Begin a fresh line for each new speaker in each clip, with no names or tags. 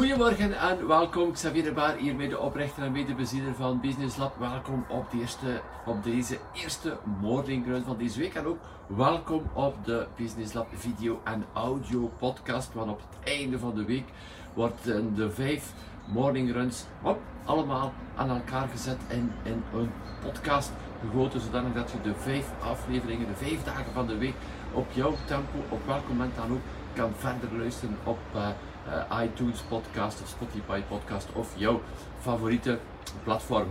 Goedemorgen en welkom. Xavier de Baar, hier de oprichter en medebezieler van Business Lab. Welkom op, de eerste, op deze eerste morning run van deze week. En ook welkom op de Business Lab video en audio podcast. Want op het einde van de week worden de vijf morning runs allemaal aan elkaar gezet in, in een podcast gegoten. Zodanig dat je de vijf afleveringen, de vijf dagen van de week op jouw tempo, op welk moment dan ook, kan verder luisteren op... Uh, uh, iTunes podcast of Spotify podcast of jouw favoriete platform.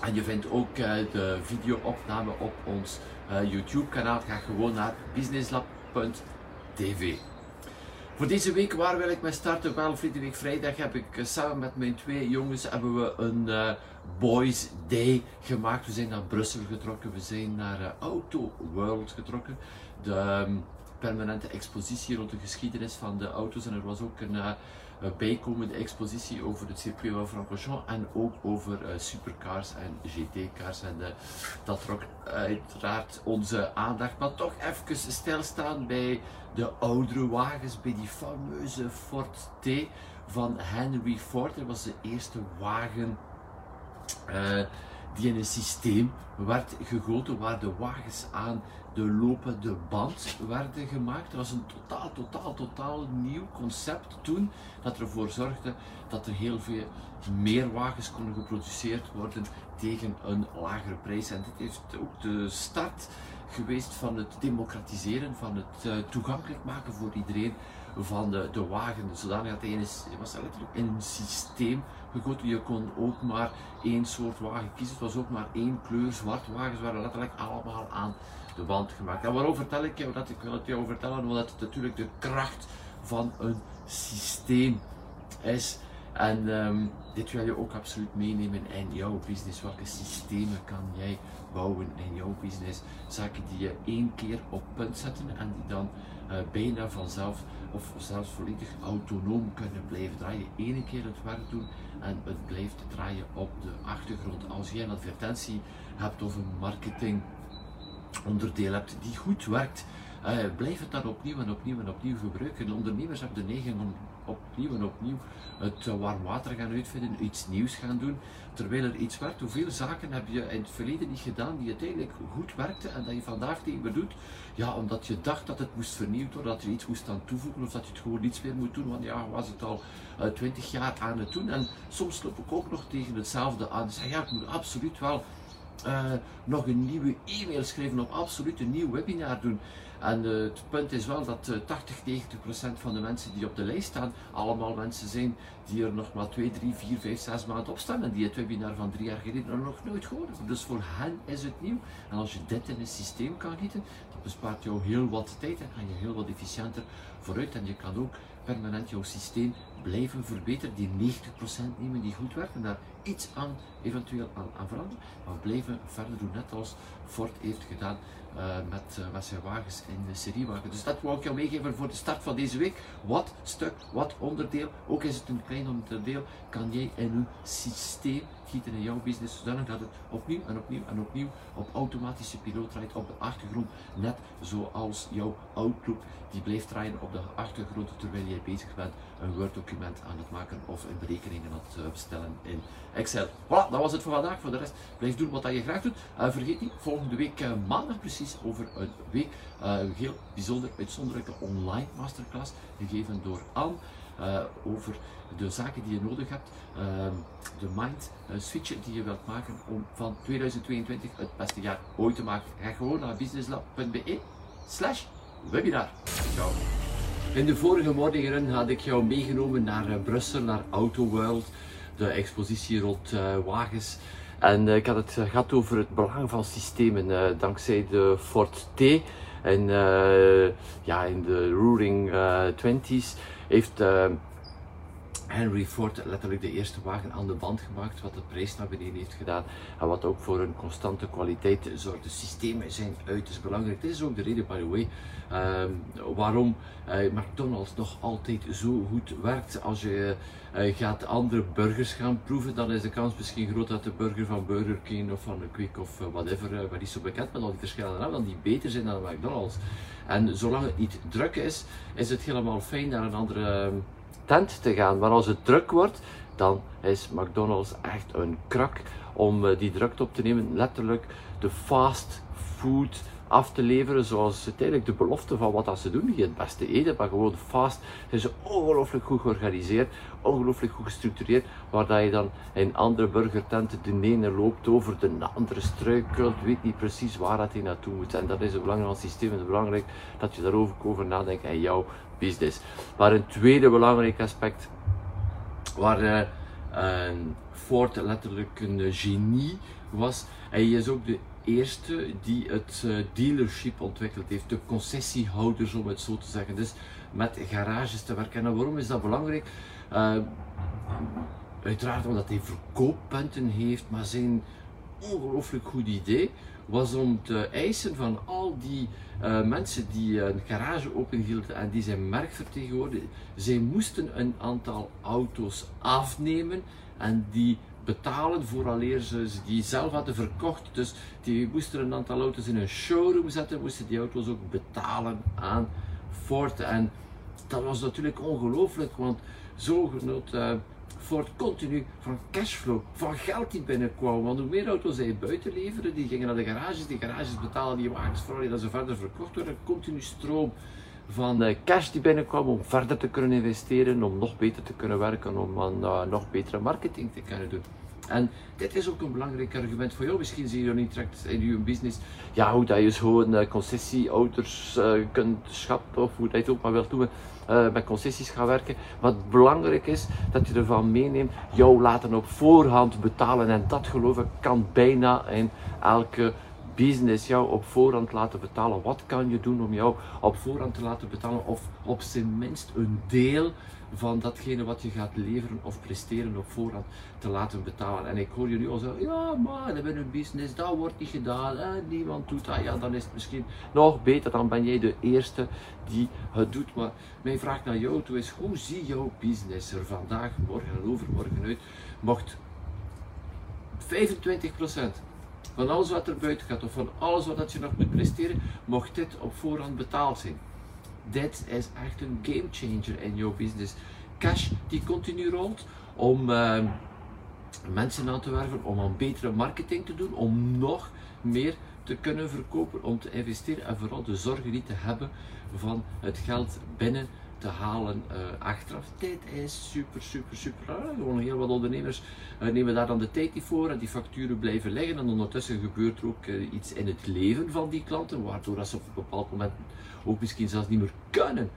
En je vindt ook uh, de videoopname op ons uh, YouTube kanaal. Ga gewoon naar businesslab.tv. Voor deze week, waar wil ik mee starten? Wel, Week Vrijdag heb ik samen met mijn twee jongens hebben we een Boys Day gemaakt. We zijn naar Brussel getrokken, we zijn naar Auto World getrokken. De, um, permanente expositie rond de geschiedenis van de auto's. En er was ook een uh, bijkomende expositie over het circuit van Francorchamps en ook over uh, supercars en GT-cars. En uh, dat trok uiteraard onze aandacht. Maar toch even stilstaan bij de oudere wagens, bij die fameuze Ford T van Henry Ford. Dat was de eerste wagen die in een systeem werd gegoten waar de wagens aan de lopende band werden gemaakt. Dat was een totaal, totaal, totaal nieuw concept toen dat ervoor zorgde dat er heel veel meer wagens konden geproduceerd worden tegen een lagere prijs. En dit heeft ook de start geweest van het democratiseren, van het uh, toegankelijk maken voor iedereen van de, de wagen. Zodanig dat hij was letterlijk in een systeem gegoten. Je kon ook maar één soort wagen kiezen. Het was ook maar één kleur. Zwart wagens waren letterlijk allemaal aan de band gemaakt. En waarom vertel ik jou dat? Ik wil het jou vertellen omdat het natuurlijk de kracht van een systeem is. En um, dit wil je ook absoluut meenemen in jouw business. Welke systemen kan jij bouwen in jouw business? Zaken die je één keer op punt zetten en die dan uh, bijna vanzelf of zelfs volledig autonoom kunnen blijven draaien. Ene keer het werk doen en het blijft draaien op de achtergrond. Als jij een advertentie hebt of een marketing onderdeel hebt die goed werkt, uh, blijf het dan opnieuw en opnieuw en opnieuw gebruiken. De ondernemers hebben de neiging om opnieuw en opnieuw het warm water gaan uitvinden, iets nieuws gaan doen, terwijl er iets werkt. Hoeveel zaken heb je in het verleden niet gedaan die uiteindelijk goed werkten en dat je vandaag niet meer doet? Ja, omdat je dacht dat het moest vernieuwd worden, dat je iets moest aan toevoegen of dat je het gewoon niets meer moet doen, want ja, was het al uh, 20 jaar aan het doen. En soms loop ik ook nog tegen hetzelfde aan. Zeg ja, ik moet absoluut wel uh, nog een nieuwe e-mail schrijven, of absoluut een nieuw webinar doen. En uh, het punt is wel dat uh, 80, 90 procent van de mensen die op de lijst staan, allemaal mensen zijn die er nog maar 2, 3, 4, 5, 6 maanden op staan en die het webinar van drie jaar geleden nog nooit gehoord hebben. Dus voor hen is het nieuw. En als je dit in een systeem kan gieten, dan bespaart jou heel wat tijd en kan je heel wat efficiënter vooruit. En je kan ook permanent jouw systeem blijven verbeteren. Die 90% nemen die goed werken, daar iets aan eventueel aan, veranderen, maar blijven verder doen, net als Ford heeft gedaan uh, met, uh, met zijn wagens in de seriewagen. Dus dat wou ik jou meegeven voor de start van deze week. Wat stuk, wat onderdeel, ook is het een klein onderdeel, kan jij in een systeem gieten in jouw business, zodanig dat het opnieuw en opnieuw en opnieuw op automatische piloot draait op de achtergrond, net zoals jouw Outlook, die blijft draaien op de achtergrond terwijl jij bezig bent een Word-document aan het maken of een berekeningen aan het eh, stellen in Excel. Voilà, dat was het voor vandaag. Voor de rest, blijf doen wat je graag doet. Uh, vergeet niet, volgende week uh, maandag precies over een week, een heel bijzonder, uitzonderlijke online masterclass, gegeven door Anne. Over de zaken die je nodig hebt, uh, de mind switch die je wilt maken om van 2022 het beste jaar ooit te maken. Ga gewoon naar businesslab.be slash webinar. Ciao. In de vorige morgen had ik jou meegenomen naar Brussel, naar Auto World, de expositie rond wagens. En ik had het gehad over het belang van systemen, dankzij de Ford T. En ja, in de Roaring Twenties heeft Henry Ford letterlijk de eerste wagen aan de band gemaakt, wat de prijs naar beneden heeft gedaan en wat ook voor een constante kwaliteit zorgt. De systemen zijn uiterst belangrijk. Dit is ook de reden, by the way, ehm, waarom uh, McDonald's nog altijd zo goed werkt. Als je uh, gaat andere burgers gaan proeven, dan is de kans misschien groot dat de burger van Burger King of van Quick of uh, whatever, uh, waar zo bekend met al die verschillende namen, die beter zijn dan McDonald's. En zolang het niet druk is, is het helemaal fijn naar een andere ehm, tent te gaan. Maar als het druk wordt, dan is McDonald's echt een krak om die druk op te nemen. Letterlijk de fast food af te leveren zoals uiteindelijk de belofte van wat dat ze doen. Niet het beste eten, maar gewoon fast. Zijn ze ongelooflijk goed georganiseerd, ongelooflijk goed gestructureerd, waar je dan in andere burgertenten de ene loopt over de andere struikelt, weet niet precies waar dat hij naartoe moet. En dat is een belangrijk systeem en is belangrijk dat je daarover over nadenkt in jouw business. Maar een tweede belangrijk aspect, waar uh, Ford letterlijk een genie was, hij is ook de eerste die het uh, dealership ontwikkeld heeft, de concessiehouders om het zo te zeggen. Dus met garages te werken. En waarom is dat belangrijk? Uh, uiteraard omdat hij verkooppunten heeft, maar zijn ongelooflijk goed idee was om te eisen van al die uh, mensen die een garage openhielden en die zijn merk vertegenwoordigden, zij moesten een aantal auto's afnemen en die betalen vooraleer ze die zelf hadden verkocht. Dus die moesten een aantal auto's in een showroom zetten, moesten die auto's ook betalen aan Ford. En dat was natuurlijk ongelooflijk, want zo genoot uh, Ford continu van cashflow, van geld die binnenkwam. Want hoe meer auto's zij buiten leveren, die gingen naar de garages, die garages betalen die wagens vooraleer dat ze verder verkocht worden. Continu stroom van de cash die binnenkwam om verder te kunnen investeren, om nog beter te kunnen werken, om aan uh, nog betere marketing te kunnen doen. En dit is ook een belangrijk argument voor jou. Misschien zie je niet direct in je business ja, hoe dat je gewoon uh, concessieouders uh, kunt schatten of hoe dat je het ook maar wilt doen. Uh, met concessies gaan werken. Wat belangrijk is, dat je ervan meeneemt, jou laten op voorhand betalen. En dat geloof ik kan bijna in elke business jou op voorhand laten betalen. Wat kan je doen om jou op voorhand te laten betalen of op zijn minst een deel van datgene wat je gaat leveren of presteren op voorhand te laten betalen. En ik hoor je nu al zeggen, ja maar dat ben een business, dat wordt niet gedaan, en niemand doet dat. Ja, dan is het misschien nog beter, dan ben jij de eerste die het doet. Maar mijn vraag naar jou toe is, hoe zie jouw business er vandaag, morgen en overmorgen uit? Mocht 25% van alles wat er buiten gaat, of van alles wat je nog moet presteren, mocht dit op voorhand betaald zijn. Dit is echt een game changer in jouw business. Cash die continu rolt om uh, mensen aan te werven, om aan betere marketing te doen, om nog meer te kunnen verkopen, om te investeren en vooral de zorgen niet te hebben van het geld binnen te halen uh, achteraf. Dit is super, super, super. Gewoon heel wat ondernemers uh, nemen daar dan de tijd niet voor en die facturen blijven liggen. En ondertussen gebeurt er ook iets in het leven van die klanten, waardoor ze op een bepaald moment ook misschien zelfs niet meer kunnen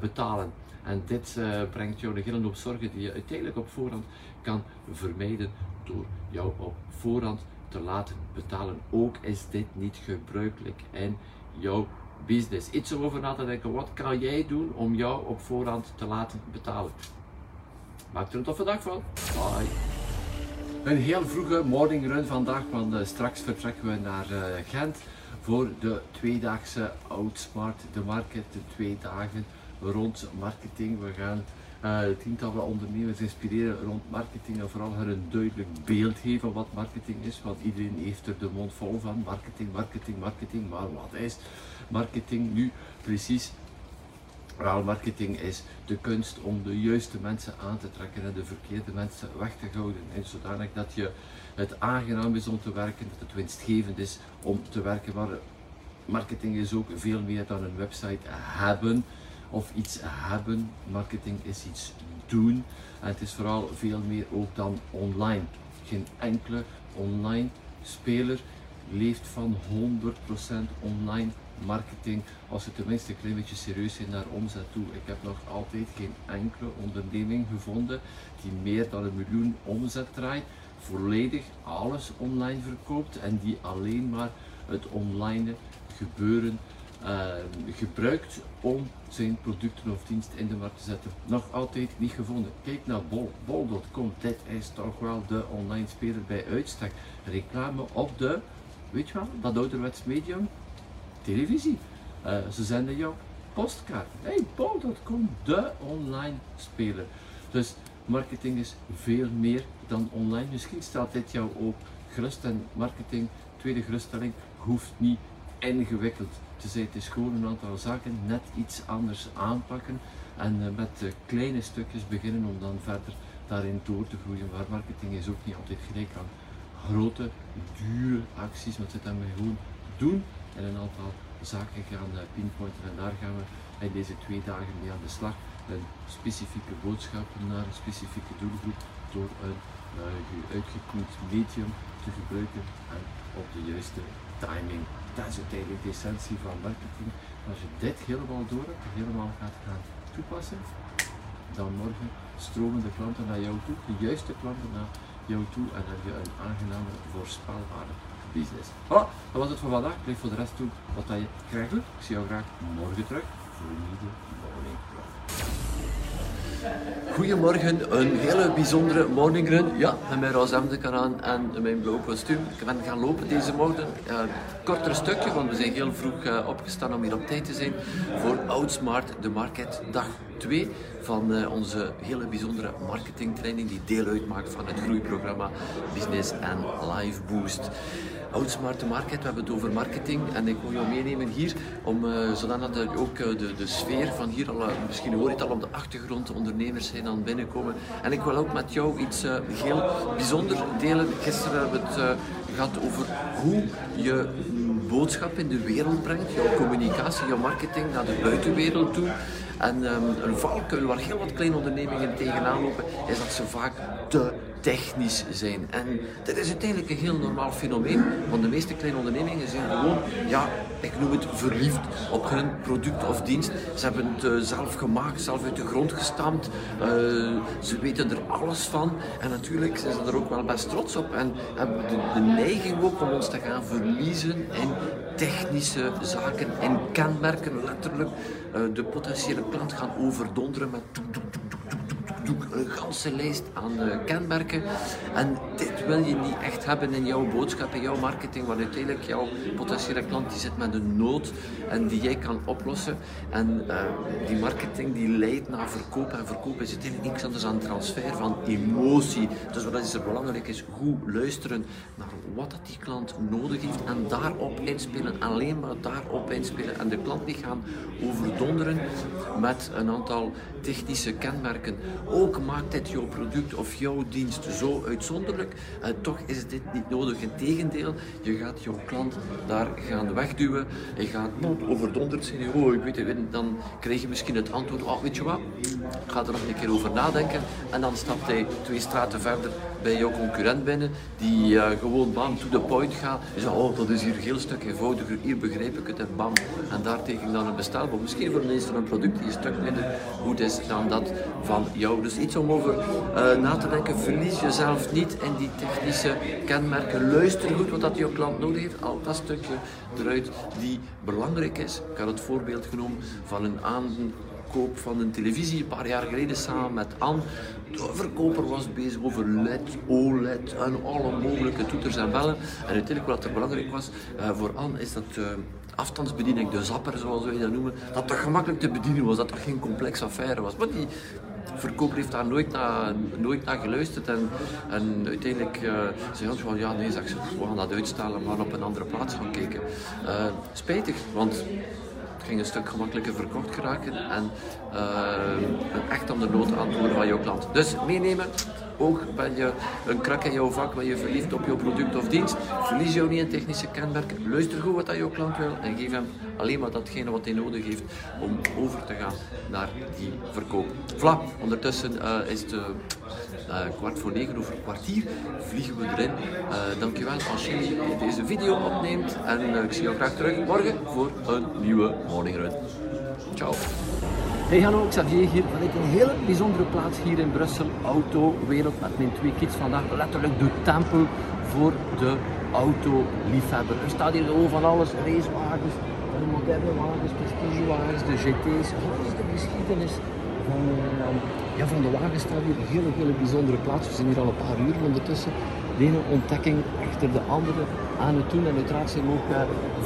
betalen. En dit brengt jou een hele hoop zorgen die je uiteindelijk op voorhand kan vermijden door jou op voorhand te laten betalen. Ook is dit niet gebruikelijk in jouw business. Iets om over na te denken. Wat kan jij doen om jou op voorhand te laten betalen? Maak er een toffe dag van. Bye. Een heel vroege morning run vandaag, want uh, straks vertrekken we naar uh, Gent voor de tweedaagse Outsmart, de market, de twee dagen rond marketing. We gaan uh, tientallen ondernemers inspireren rond marketing en vooral haar een duidelijk beeld geven wat marketing is, want iedereen heeft er de mond vol van. Marketing, marketing, marketing, maar wat is marketing nu precies? Wel, marketing is de kunst om de juiste mensen aan te trekken en de verkeerde mensen weg te houden. En zodanig dat je het aangenaam is om te werken, dat het winstgevend is om te werken. Maar marketing is ook veel meer dan een website hebben of iets hebben. Marketing is iets doen en het is vooral veel meer ook dan online. Geen enkele online speler leeft van 100% online marketing als ze tenminste een klein beetje serieus zijn naar omzet toe. Ik heb nog altijd geen enkele onderneming gevonden die meer dan een miljoen omzet draait, volledig alles online verkoopt en die alleen maar het online gebeuren gebruikt om zijn producten of dienst in de markt te zetten. Nog altijd niet gevonden. Kijk naar Bol, bol.com. Dit is toch wel de online speler bij uitstek. Reclame op de, weet je wel, dat ouderwets medium, televisie. Uh, ze zenden jou postkaart. Hey, bol.com, de online speler. Dus marketing is veel meer dan online. Misschien stelt dit jou ook gerust en marketing, tweede geruststelling, hoeft niet ingewikkeld Het is gewoon een aantal zaken net iets anders aanpakken en uh, met uh, kleine stukjes beginnen om dan verder daarin door te groeien. Waar marketing is ook niet altijd gelijk aan grote, dure acties, het zit dan gewoon doen en een aantal zaken gaan uh, pinpointen en daar gaan we in deze twee dagen mee aan de slag. Een specifieke boodschap naar een specifieke doelgroep door een uitgekoeld medium te gebruiken en op de juiste timing. Dat is uiteindelijk de essentie van marketing. Als je dit helemaal door hebt, helemaal gaat gaan toepassen, dan morgen stromen de klanten naar jou toe, de juiste klanten naar jou toe en heb je een aangename, voorspelbare business. Voilà, dat was het voor vandaag. Blijf voor de rest doen wat je doet. Ik zie jou graag morgen terug voor een nieuwe morning
Goedemorgen, een hele bijzondere morning run. Ja, met mijn roze hemd aan en mijn blauw kostuum. Ik ben gaan lopen deze morgen. Uh, korter stukje, want we zijn heel vroeg uh, opgestaan om hier op tijd te zijn voor Outsmart, de market dag 2 van uh, onze hele bijzondere marketingtraining die deel uitmaakt van het groeiprogramma Business and Life Boost. Outsmart Market, we hebben het over marketing en ik wil jou meenemen hier om uh, zodat er ook uh, de, de sfeer van hier al, misschien hoor je het al op de achtergrond, de ondernemers zijn aan binnenkomen. En ik wil ook met jou iets heel bijzonders delen. Gisteren hebben we het gehad over hoe je boodschap in de wereld brengt, jouw communicatie, jouw marketing naar de buitenwereld toe. En um, een valkuil waar heel wat kleine ondernemingen tegenaan lopen, is dat ze vaak te technisch zijn. En dit is uiteindelijk een heel normaal fenomeen, want de meeste kleine ondernemingen zijn gewoon, ja, ik noem het verliefd op hun product of dienst. Ze hebben het uh, zelf gemaakt, zelf uit de grond gestampt. Uh, ze weten er alles van. En natuurlijk zijn ze er ook wel best trots op. En hebben de, de neiging ook om ons te gaan verliezen in technische zaken, in kenmerken, letterlijk. Uh, de potentiële klant gaan overdonderen met een ganse lijst aan uh, kenmerken. En dit wil je niet echt hebben in jouw boodschap, in jouw marketing, want uiteindelijk jouw potentiële klant die zit met een nood en die jij kan oplossen. En uh, die marketing die leidt naar verkoop en verkoop is uiteindelijk niks anders dan transfer van emotie. Dus wat is er belangrijk is, goed luisteren naar wat dat die klant nodig heeft en daarop inspelen, alleen maar daarop inspelen en de klant niet gaan overdonderen met een aantal technische kenmerken. Ook maakt dit jouw product of jouw dienst zo uitzonderlijk, en toch is dit niet nodig. Integendeel, je gaat jouw klant daar gaan wegduwen, je gaat overdonderd zijn, oh ik weet het, dan krijg je misschien het antwoord, oh weet je wat, ga er nog een keer over nadenken. En dan stapt hij twee straten verder bij jouw concurrent binnen, die uh, gewoon bam, to the point gaat. Je zegt, oh, dat is hier een heel stuk eenvoudiger, hier begrijp ik het en bam. En daartegen dan een bestelbom. Misschien voor een een product die een stuk minder goed is dan dat van jou. Dus iets om over uh, na te denken. Verlies jezelf niet in die technische kenmerken. Luister goed wat dat jouw klant nodig heeft. Al dat stukje eruit die belangrijk is. Ik had het voorbeeld genomen van een aankoop van een televisie een paar jaar geleden samen met Anne. De verkoper was bezig over LED, OLED en alle mogelijke toeters en bellen. En uiteindelijk wat er belangrijk was uh, voor Anne is dat uh, afstandsbediening, de zapper zoals wij dat noemen, dat dat gemakkelijk te bedienen was, dat dat geen complexe affaire was. Maar die verkoper heeft daar nooit naar, nooit naar geluisterd en, en uiteindelijk uh, zei hij van ja nee, zeg, we gaan dat uitstellen, maar op een andere plaats gaan kijken. Uh, spijtig, want het ging een stuk gemakkelijker verkocht geraken en uh, echt aan de nood antwoorden van jouw klant. Dus meenemen, ook ben je een krak in jouw vak, ben je verliefd op jouw product of dienst, verlies jou niet in technische kenmerken, luister goed wat dat jouw klant wil en geef hem alleen maar datgene wat hij nodig heeft om over te gaan naar die verkoop. Voilà, ondertussen uh, is het uh, kwart voor negen over kwartier, vliegen we erin. Dankjewel als je deze video opneemt en ik zie jou graag terug morgen voor een nieuwe Morning Run. Ciao.
Hey hallo, Xavier hier vanuit een hele bijzondere plaats hier in Brussel, autowereld met mijn twee kids vandaag. Letterlijk de tempel voor de autoliefhebber. Er staat hier gewoon van alles, racewagens, de moderne wagens, prestigewagens, de GT's. Alles de geschiedenis van, uh, ja, van de wagen staat hier een hele, bijzondere plaats. We zijn hier al een paar uur ondertussen. De ene ontdekking achter de andere aan het doen. En uiteraard zijn we ook uh,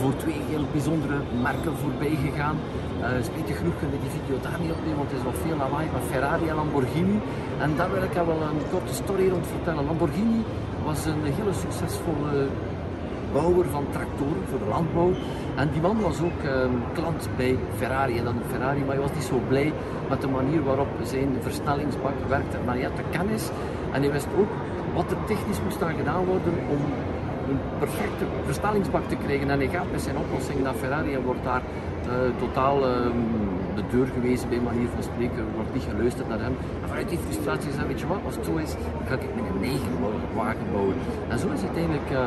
voor twee heel bijzondere merken voorbij gegaan. Uh, spijtig genoeg kunnen we die video daar niet opnemen, want het is nog veel lawaai van Ferrari en Lamborghini. En daar wil ik wel een korte story rond vertellen. Lamborghini was een hele succesvolle bouwer van tractoren voor de landbouw. En die man was ook um, klant bij Ferrari. En dan Ferrari, maar hij was niet zo blij met de manier waarop zijn versnellingsbak werkte. Maar hij had de kennis en hij wist ook wat er technisch moest aan gedaan worden om een perfecte versnellingsbak te krijgen. En hij gaat met zijn oplossing naar Ferrari en wordt daar uh, totaal um, de deur gewezen bij manier van spreken. Wordt niet geluisterd naar hem. En vanuit die frustratie zei weet je wat, als het zo is, ga ik een eigen wagen bouwen. En zo is uiteindelijk uh,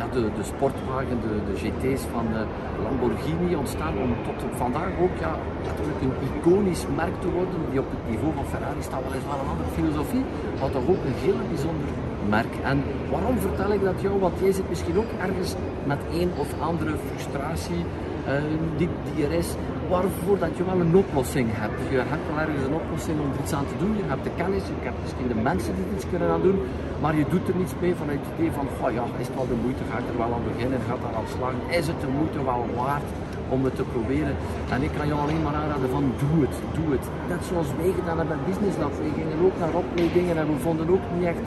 ja, de, de sportwagen, de, de GT's van uh, Lamborghini ontstaan om tot vandaag ook ja, natuurlijk een iconisch merk te worden die op het niveau van Ferrari staat. Weliswaar een andere filosofie, maar toch ook een heel bijzonder merk. En waarom vertel ik dat jou? Want jij zit misschien ook ergens met een of andere frustratie uh, die, die er is, waarvoor dat je wel een oplossing hebt. Je hebt wel ergens een oplossing om iets aan te doen. Je hebt de kennis, je hebt misschien de mensen die iets kunnen aan doen, maar je doet er niets mee vanuit het idee van, oh ja, is het wel de moeite, ga ik er wel aan beginnen, gaat daar al slagen, is het de moeite wel waard om het te proberen. En ik kan jou alleen maar aanraden van doe het, doe het. Net zoals wij gedaan hebben bij Business Lab. We gingen ook naar opleidingen en we vonden ook niet echt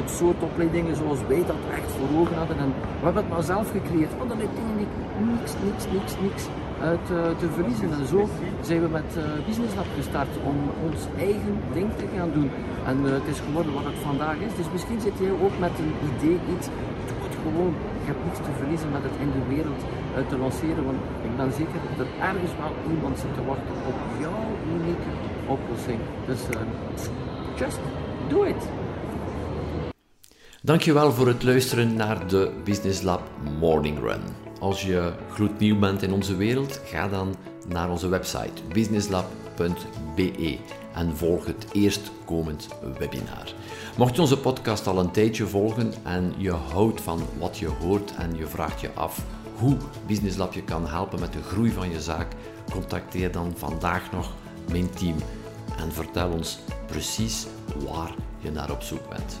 het soort opleidingen zoals wij dat echt voor ogen hadden. En we hebben het maar zelf gecreëerd. Want dan uiteindelijk niks, niks, niks, niks uit uh, te verliezen. En zo zijn we met uh, Business Lab gestart om ons eigen ding te gaan doen. En uh, het is geworden wat het vandaag is. Dus misschien zit jij ook met een idee, iets. Doe het gewoon. Je hebt niets te verliezen met het in de wereld te lanceren. Want ik ben zeker dat er ergens wel iemand zit te wachten op jouw unieke oplossing. Dus just do it.
Dankjewel voor het luisteren naar de Business Lab Morning Run. Als je gloednieuw bent in onze wereld, ga dan naar onze website businesslab.be en volg het eerstkomend webinar. Mocht je onze podcast al een tijdje volgen en je houdt van wat je hoort en je vraagt je af hoe Business Lab je kan helpen met de groei van je zaak, contacteer dan vandaag nog mijn team en vertel ons precies waar je naar op zoek bent.